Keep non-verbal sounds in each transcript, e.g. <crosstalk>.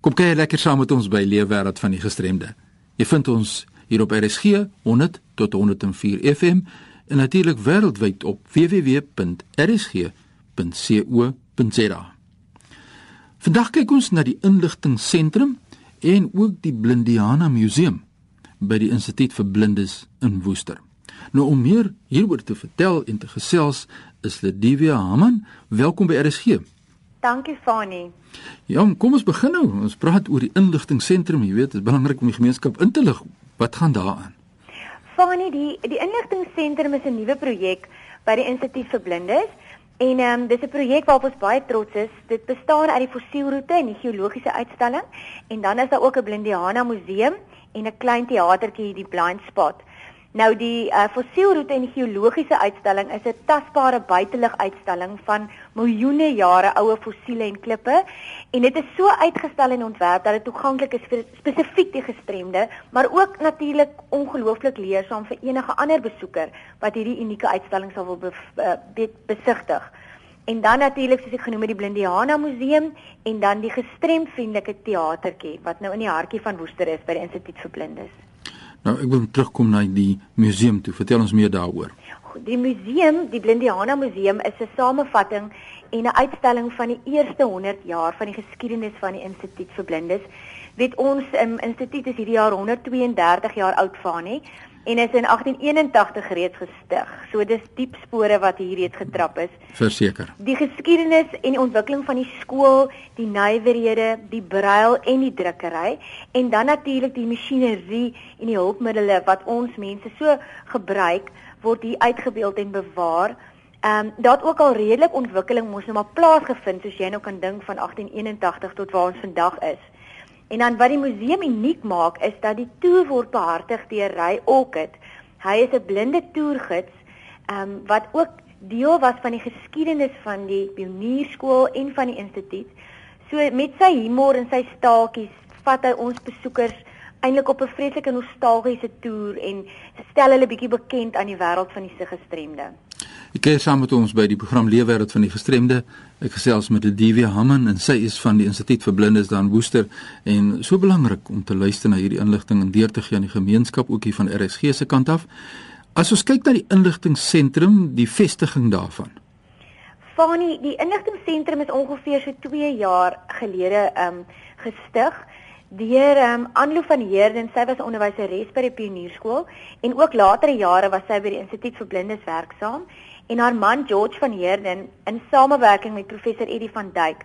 Kom kyk lekker saam met ons by Leefwêreld van die Gestremde. Jy vind ons hier op RSG 100 tot 104 FM en natuurlik wêreldwyd op www.rsg.co.za. Vandag kyk ons na die inligtingseentrum en ook die Blindiana Museum by die Instituut vir Blindes in Woester. Nou om meer hieroor te vertel en te gesels is Ledivia Haman. Welkom by RSG. Dankie Fani. Ja, kom ons begin nou. Ons praat oor die inligtingseentrum. Jy weet, dit is belangrik om die gemeenskap in te lig. Wat gaan daaraan? Fani, die die inligtingseentrum is 'n nuwe projek by die Instituut vir Blindes. En ehm um, dis 'n projek waarop ons baie trots is. Dit bestaan uit die fossielroete en die geologiese uitstalling en dan is daar ook 'n Blindiana museum en 'n klein teatertjie, die Blind Spot. Nou die uh, fossielroete en geologiese uitstalling is 'n tasbare buitelug uitstalling van miljoene jare oue fossiele en klippe en dit is so uitgestel en ontwerp dat dit toeganklik is vir spesifiek die gestremde, maar ook natuurlik ongelooflik leersaam vir enige ander besoeker wat hierdie unieke uitstalling sal wil be uh, be besigtig. En dan natuurlik soos ek genoem het die Blindiana Museum en dan die gestremvriendelike teatertjie wat nou in die hartjie van Woester is by die Instituut vir Blindes. Nou ek wil terugkom na die museum toe. Vertel ons meer daaroor. Die museum, die Blindiana Museum is 'n samevatting en 'n uitstalling van die eerste 100 jaar van die geskiedenis van die Instituut vir Blindes. Weet ons um, instituut is hierdie jaar 132 jaar oud van nie en is in 1881 reeds gestig. So dis diep spore wat hier reeds getrap is. Verseker. Die geskiedenis en die ontwikkeling van die skool, die nywerhede, die brail en die drukkery en dan natuurlik die masjinerie en die hulpmiddels wat ons mense so gebruik word hier uitgebeeld en bewaar. Ehm um, daar het ook al redelik ontwikkeling mos nou maar plaasgevind soos jy nou kan dink van 1881 tot waar ons vandag is. En dan wat die museum uniek maak is dat die toer word behartig deur Ray Orchid. Hy is 'n blinde toergids ehm um, wat ook deel was van die geskiedenis van die pionierskool en van die instituut. So met sy humor en sy staaltjies vat hy ons besoekers eintlik op 'n vreeslike nostalgiese toer en stel hulle bietjie bekend aan die wêreld van die siggestremde. Ek kyk saam met ons by die program Leefwêreld van die Gestremde. Ek gesels met Divie Hamman en sy is van die Instituut vir Blindes daar in Woester en so belangrik om te luister na hierdie inligting en deur te gee aan die gemeenskap ook hier van RSG se kant af. As ons kyk na die inligtingseentrum, die vestiging daarvan. Fani, die inligtingseentrum is ongeveer so 2 jaar gelede um gestig deur um Anlo van Heerden. Sy was onderwyseres by die Pionierskool en ook latere jare was sy by die Instituut vir Blindes werksaam en haar man George van Heerden in samewerking met professor Eddie van Dyk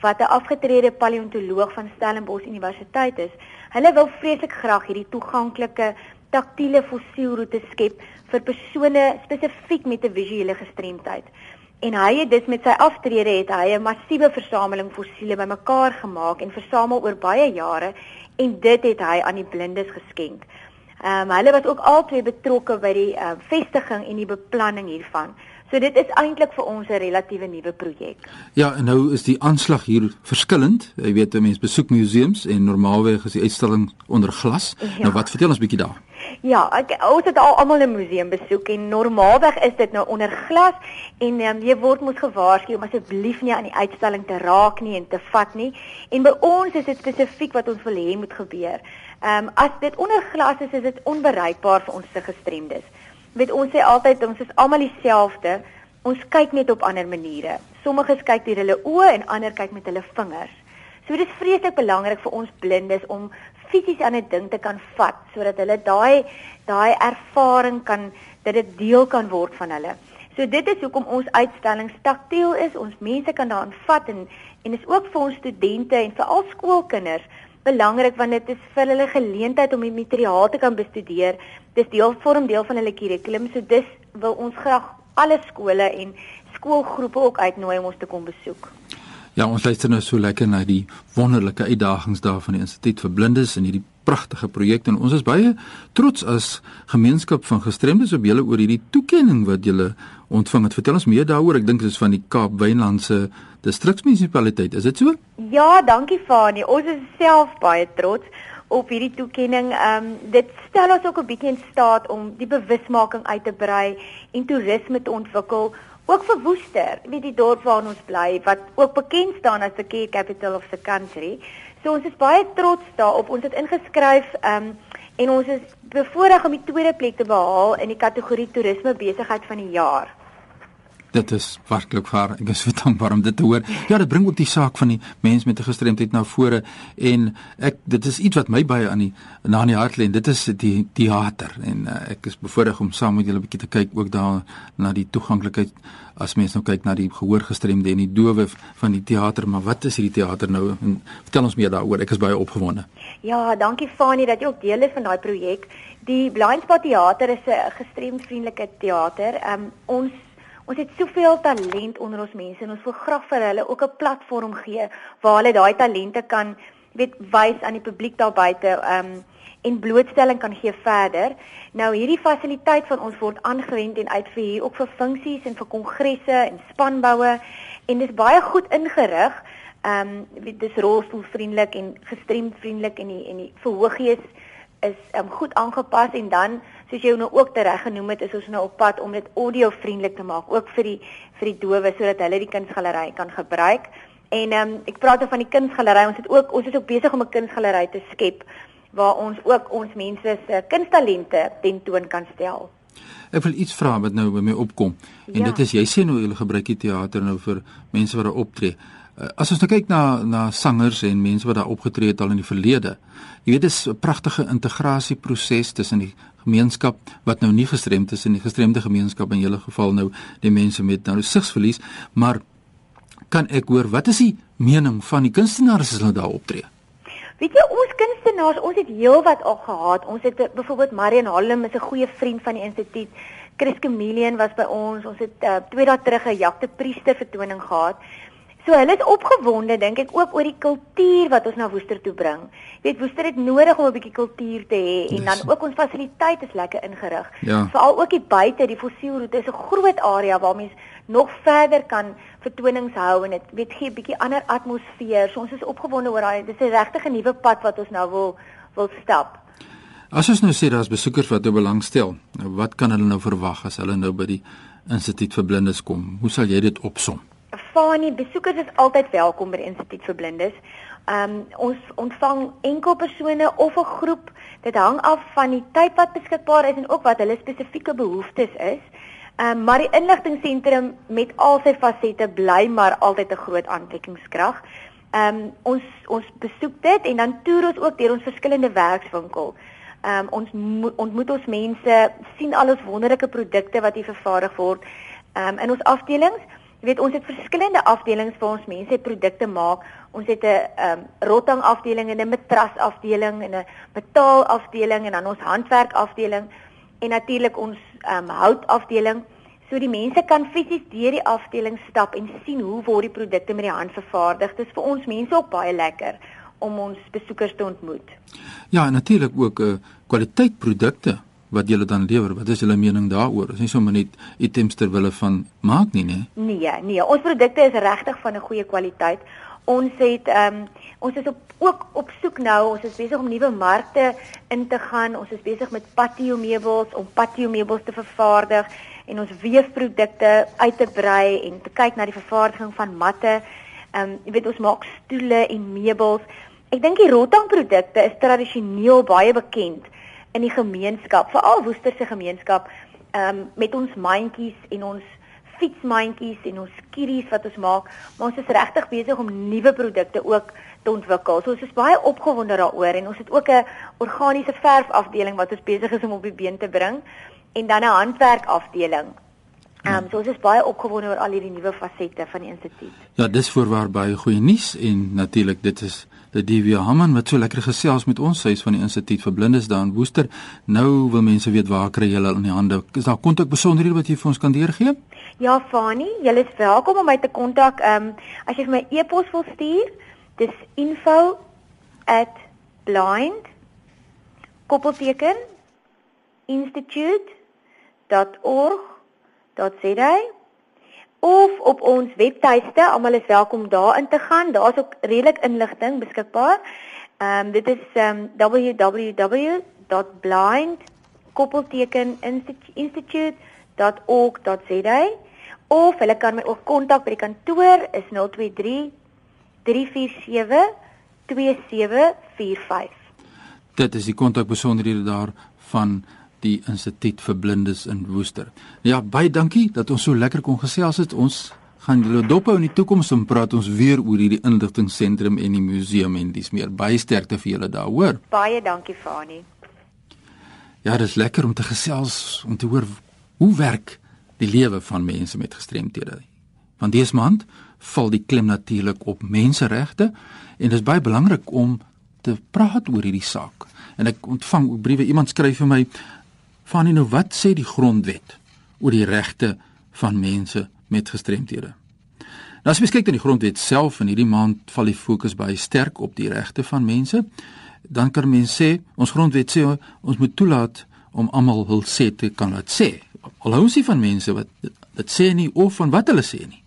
wat 'n afgetrede paleontoloog van Stellenbosch Universiteit is. Hulle wil vreeslik graag hierdie toeganklike taktiele fossielroete skep vir persone spesifiek met 'n visuele gestremdheid. En hy het dus met sy aftrede het hy 'n massiewe versameling fossiele bymekaar gemaak en versamel oor baie jare en dit het hy aan die blindes geskenk. Ehm um, hulle was ook albei betrokke by die uh, vestiging en die beplanning hiervan. So dit is eintlik vir ons 'n relatiewe nuwe projek. Ja, en nou is die aanslag hier verskillend. Jy weet, mense besoek museums en normaalweg is die uitstalling onder glas. Ja. Nou wat vertel ons bietjie daar? Ja, ek ons het al almal 'n museum besoek en normaalweg is dit nou onder glas en um, jy word mos gewaarsku om asseblief nie aan die uitstalling te raak nie en te vat nie. En by ons is dit spesifiek wat ons wil hê moet gebeur. Ehm um, as dit onder glas is, is dit onbereikbaar vir ons se gestremdes. Weet ons sê altyd ons is almal dieselfde. Ons kyk net op ander maniere. Sommiges kyk deur hulle oë en ander kyk met hulle vingers. So dit is vreeslik belangrik vir ons blindes om fisies aan 'n ding te kan vat sodat hulle daai daai ervaring kan dat dit deel kan word van hulle. So dit is hoekom ons uitstallings taktiel is. Ons mense kan daaraan vat en en is ook vir ons studente en vir al skoolkinders belangrik want dit is vir hulle geleentheid om die materiaal te kan bestudeer. Dis deel vorm deel van hulle kurrikulum. So dis wil ons graag alle skole en skoolgroepe ook uitnooi om ons te kom besoek. Ja, ons luister nou so lekker na die wonderlike uitdagings daar van die Instituut vir Blindes en hierdie pragtige projek en ons is baie trots as gemeenskap van gestremdes op julle oor hierdie toekenning wat julle ontvang het. Vertel ons meer daaroor. Ek dink dit is van die Kaap Wynlandse distriksmunisipaliteit. Is dit so? Ja, dankie Fanie. Ons is self baie trots op hierdie toekenning. Ehm um, dit stel ons ook 'n bietjie in staat om die bewusmaking uit te brei en toerisme te ontwikkel ook vir Woester, weet die dorp waar ons bly wat ook bekend staan as the care capital of the country. So ons is baie trots daarop. Ons het ingeskryf um, en ons is bevoorreg om die tweede plek te behaal in die kategorie toerisme besigheid van die jaar dit is werklik waar ek is so <laughs> dankbaar om dit te hoor. Ja, dit bring ook die saak van die mens met 'n gestremdheid na vore en ek dit is iets wat my baie aan die na in die hart lê en dit is die teater en uh, ek is bevoorreg om saam met julle 'n bietjie te kyk ook daar na die toeganklikheid as mens nou kyk na die gehoorgestremde en die dowe van die teater, maar wat is hierdie teater nou? En vertel ons meer daaroor. Ek is baie opgewonde. Ja, dankie Fanie dat jy ook deel is van daai projek. Die Blind Spot Theater is 'n gestremdvriendelike teater. Um ons Ons het soveel talent onder ons mense en ons wil graag vir hulle ook 'n platform gee waar hulle daai talente kan weet wys aan die publiek daar buite um en blootstelling kan gee verder. Nou hierdie fasiliteit van ons word aangewend en uitverhuur ook vir funksies en vir kongresse en spanboue en dis baie goed ingerig. Um weet dis rolstoelvriendelik en gestremdvriendelik en die en die verhoogies is um goed aangepas en dan soos jy nou ook tereg genoem het, is ons nou op pad om dit audiovriendelik te maak, ook vir die vir die dowe sodat hulle die kunsgalery kan gebruik. En ehm um, ek praat oor van die kunsgalery. Ons het ook ons is ook besig om 'n kunsgalery te skep waar ons ook ons mense se kunsttalente tentoon kan stel. Ek wil iets vra wat nou by my opkom. En ja. dit is jy sê nou jy gebruik die teater nou vir mense wat daar optree. Eh, as ons nou kyk na na sangers en mense wat daar opgetree het al in die verlede. Jy weet dit is 'n pragtige integrasieproses tussen die gemeenskap wat nou nie gestremd is in die gestremde gemeenskap in julle geval nou die mense met nou sigsverlies, maar kan ek hoor wat is die mening van die kunstenaars as hulle daar optree? Weet jy ons kunstenaars, ons het heelwat al gehad. Ons het byvoorbeeld Marian Hallem is 'n goeie vriend van die instituut. Chris Chameleon was by ons. Ons het uh, twee dae terug 'n Jacques de Priester vertoning gehad. So hulle is opgewonde dink ek ook oor die kultuur wat ons na Woester toe bring. Jy weet Woester het nodig om 'n bietjie kultuur te hê en dan ook ons fasiliteite is lekker ingerig. Ja. Veral ook die buite, die fossielroete is 'n groot area waar mens nog verder kan vertonings hou en dit weet gee 'n bietjie ander atmosfeer. So ons is opgewonde oor daai dis 'n regtig 'n nuwe pad wat ons nou wil wil stap. As ons nou sê daar's besoekers wat nou belangstel, wat kan hulle nou verwag as hulle nou by die Instituut vir Blindes kom? Hoe sal jy dit opsom? Fani, besoekers is altyd welkom by die Instituut vir Blindes. Ehm um, ons ontvang enkel persone of 'n groep. Dit hang af van die tyd wat beskikbaar is en ook wat hulle spesifieke behoeftes is. Ehm um, maar die inligtingseentrum met al sy fasette bly maar altyd 'n groot aantrekkingskrag. Ehm um, ons ons besoek dit en dan toer ons ook deur ons verskillende werkswinkel. Ehm um, ons ontmoet ons mense, sien al ons wonderlike produkte wat hier vervaardig word. Ehm um, in ons afdelings Jy weet ons het verskillende afdelings waar ons mense produkte maak. Ons het 'n ehm um, rottang afdeling en 'n matras afdeling en 'n metaal afdeling en dan ons handwerk afdeling en natuurlik ons ehm um, hout afdeling. So die mense kan fisies deur die afdeling stap en sien hoe word die produkte met die hand vervaardig. Dit is vir ons mense ook baie lekker om ons besoekers te ontmoet. Ja, natuurlik ook 'n uh, eh, kwaliteit produkte wat julle dan lewer. Wat is julle mening daaroor? Is nie sommer net items ter wille van maak nie, né? Nee, nee. Ons produkte is regtig van 'n goeie kwaliteit. Ons het ehm um, ons is op ook op soek nou. Ons is besig om nuwe markte in te gaan. Ons is besig met patio meubels om patio meubels te vervaardig en ons weefprodukte uit te brei en te kyk na die vervaardiging van matte. Ehm um, jy weet ons maak stoele en meubels. Ek dink die rotang produkte is tradisioneel baie bekend in die gemeenskap, veral Woester se gemeenskap, ehm um, met ons mandjies en ons fietsmandjies en ons skieries wat ons maak, maar ons is regtig besig om nuwe produkte ook te ontwikkel. So ons is baie opgewonde daaroor en ons het ook 'n organiese verf afdeling wat ons besig is om op die been te bring en dan 'n handwerk afdeling. Ehm um, so ons is baie opgewonde oor al hierdie nuwe fasette van die instituut. Ja, dis voorwaar baie goeie nuus en natuurlik dit is die DW Hamman wat so lekker gesels met ons huis van die Instituut vir Blindes daar in Woester. Nou wil mense weet waar kry hulle in die hande? Is daar kontak besonderhede wat jy vir ons kan deurgee? Ja, Fani, jy is welkom om my te kontak. Ehm um, as jy vir my e-pos wil stuur, dis info@blind koppelteken institute.org.za of op ons webtuiste. Almal is welkom daarin te gaan. Daar's ook redelik inligting beskikbaar. Ehm um, dit is um, www.blind-institute.org.za of hulle kan my ook kontak by die kantoor is 023 347 2745. Dit is die kontakbesonderhede daar van die Instituut vir Blindes in Woester. Ja, baie dankie dat ons so lekker kon gesels het. Ons gaan julle dophou in die toekoms om praat ons weer oor hierdie inligtingseentrum en die museum en dis meer baie sterkte vir julle daar, hoor. Baie dankie Fani. Ja, dit is lekker om te gesels om te hoor hoe werk die lewe van mense met gestremthede. Want dese maand val die klem natuurlik op menseregte en dit is baie belangrik om te praat oor hierdie saak. En ek ontvang ook briewe. Iemand skryf vir my van nou wat sê die grondwet oor die regte van mense met gestremthede. Nou as jy kyk na die grondwet self en hierdie maand val die fokus baie sterk op die regte van mense, dan kan mense sê ons grondwet sê ons moet toelaat om almal hul sê te kan laat sê. Al hou ons nie van mense wat dit sê nie of van wat hulle sê nie.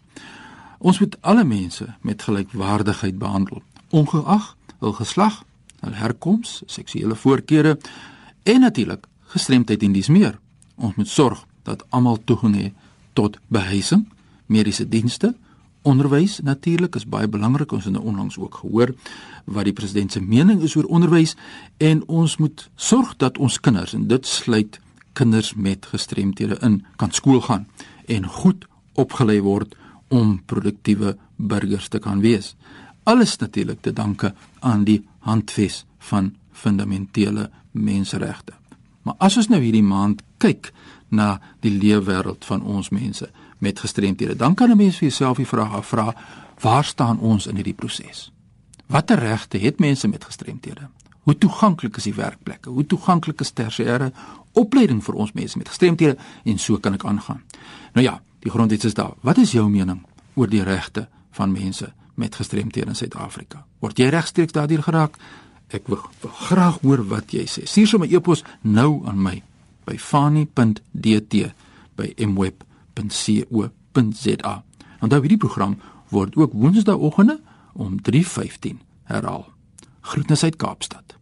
Ons moet alle mense met gelykwaardigheid behandel, ongeag hul geslag, hul herkoms, seksuele voorkeure en natuurlik gestremdheid en dis meer. Ons moet sorg dat almal toegang het tot behuising, mediese dienste, onderwys natuurlik is baie belangrik. Ons het nou onlangs ook gehoor wat die president se mening is oor onderwys en ons moet sorg dat ons kinders en dit sluit kinders met gestremthede in kan skool gaan en goed opgelei word om produktiewe burgers te kan wees. Alles natuurlik te danke aan die handves van fundamentele menseregte. Maar as ons nou hierdie maand kyk na die leefwêreld van ons mense met gestremthede, dan kan 'n mens vir jouself die vraag afvra: Waar staan ons in hierdie proses? Watter regte het mense met gestremthede? Hoe toeganklik is die werkplekke? Hoe toeganklik is tersiêre opleiding vir ons mense met gestremthede en so kan ek aangaan. Nou ja, die grondwet is daar. Wat is jou mening oor die regte van mense met gestremthede in Suid-Afrika? Word jy regstreeks daardeur geraak? Ek wil, wil graag hoor wat jy sê. Stuur sommer 'n e-pos nou aan my by fani.dt by mweb.co.za. Onthou hierdie program word ook woensdaeoggende om 3:15 herhaal. Groetnisse uit Kaapstad.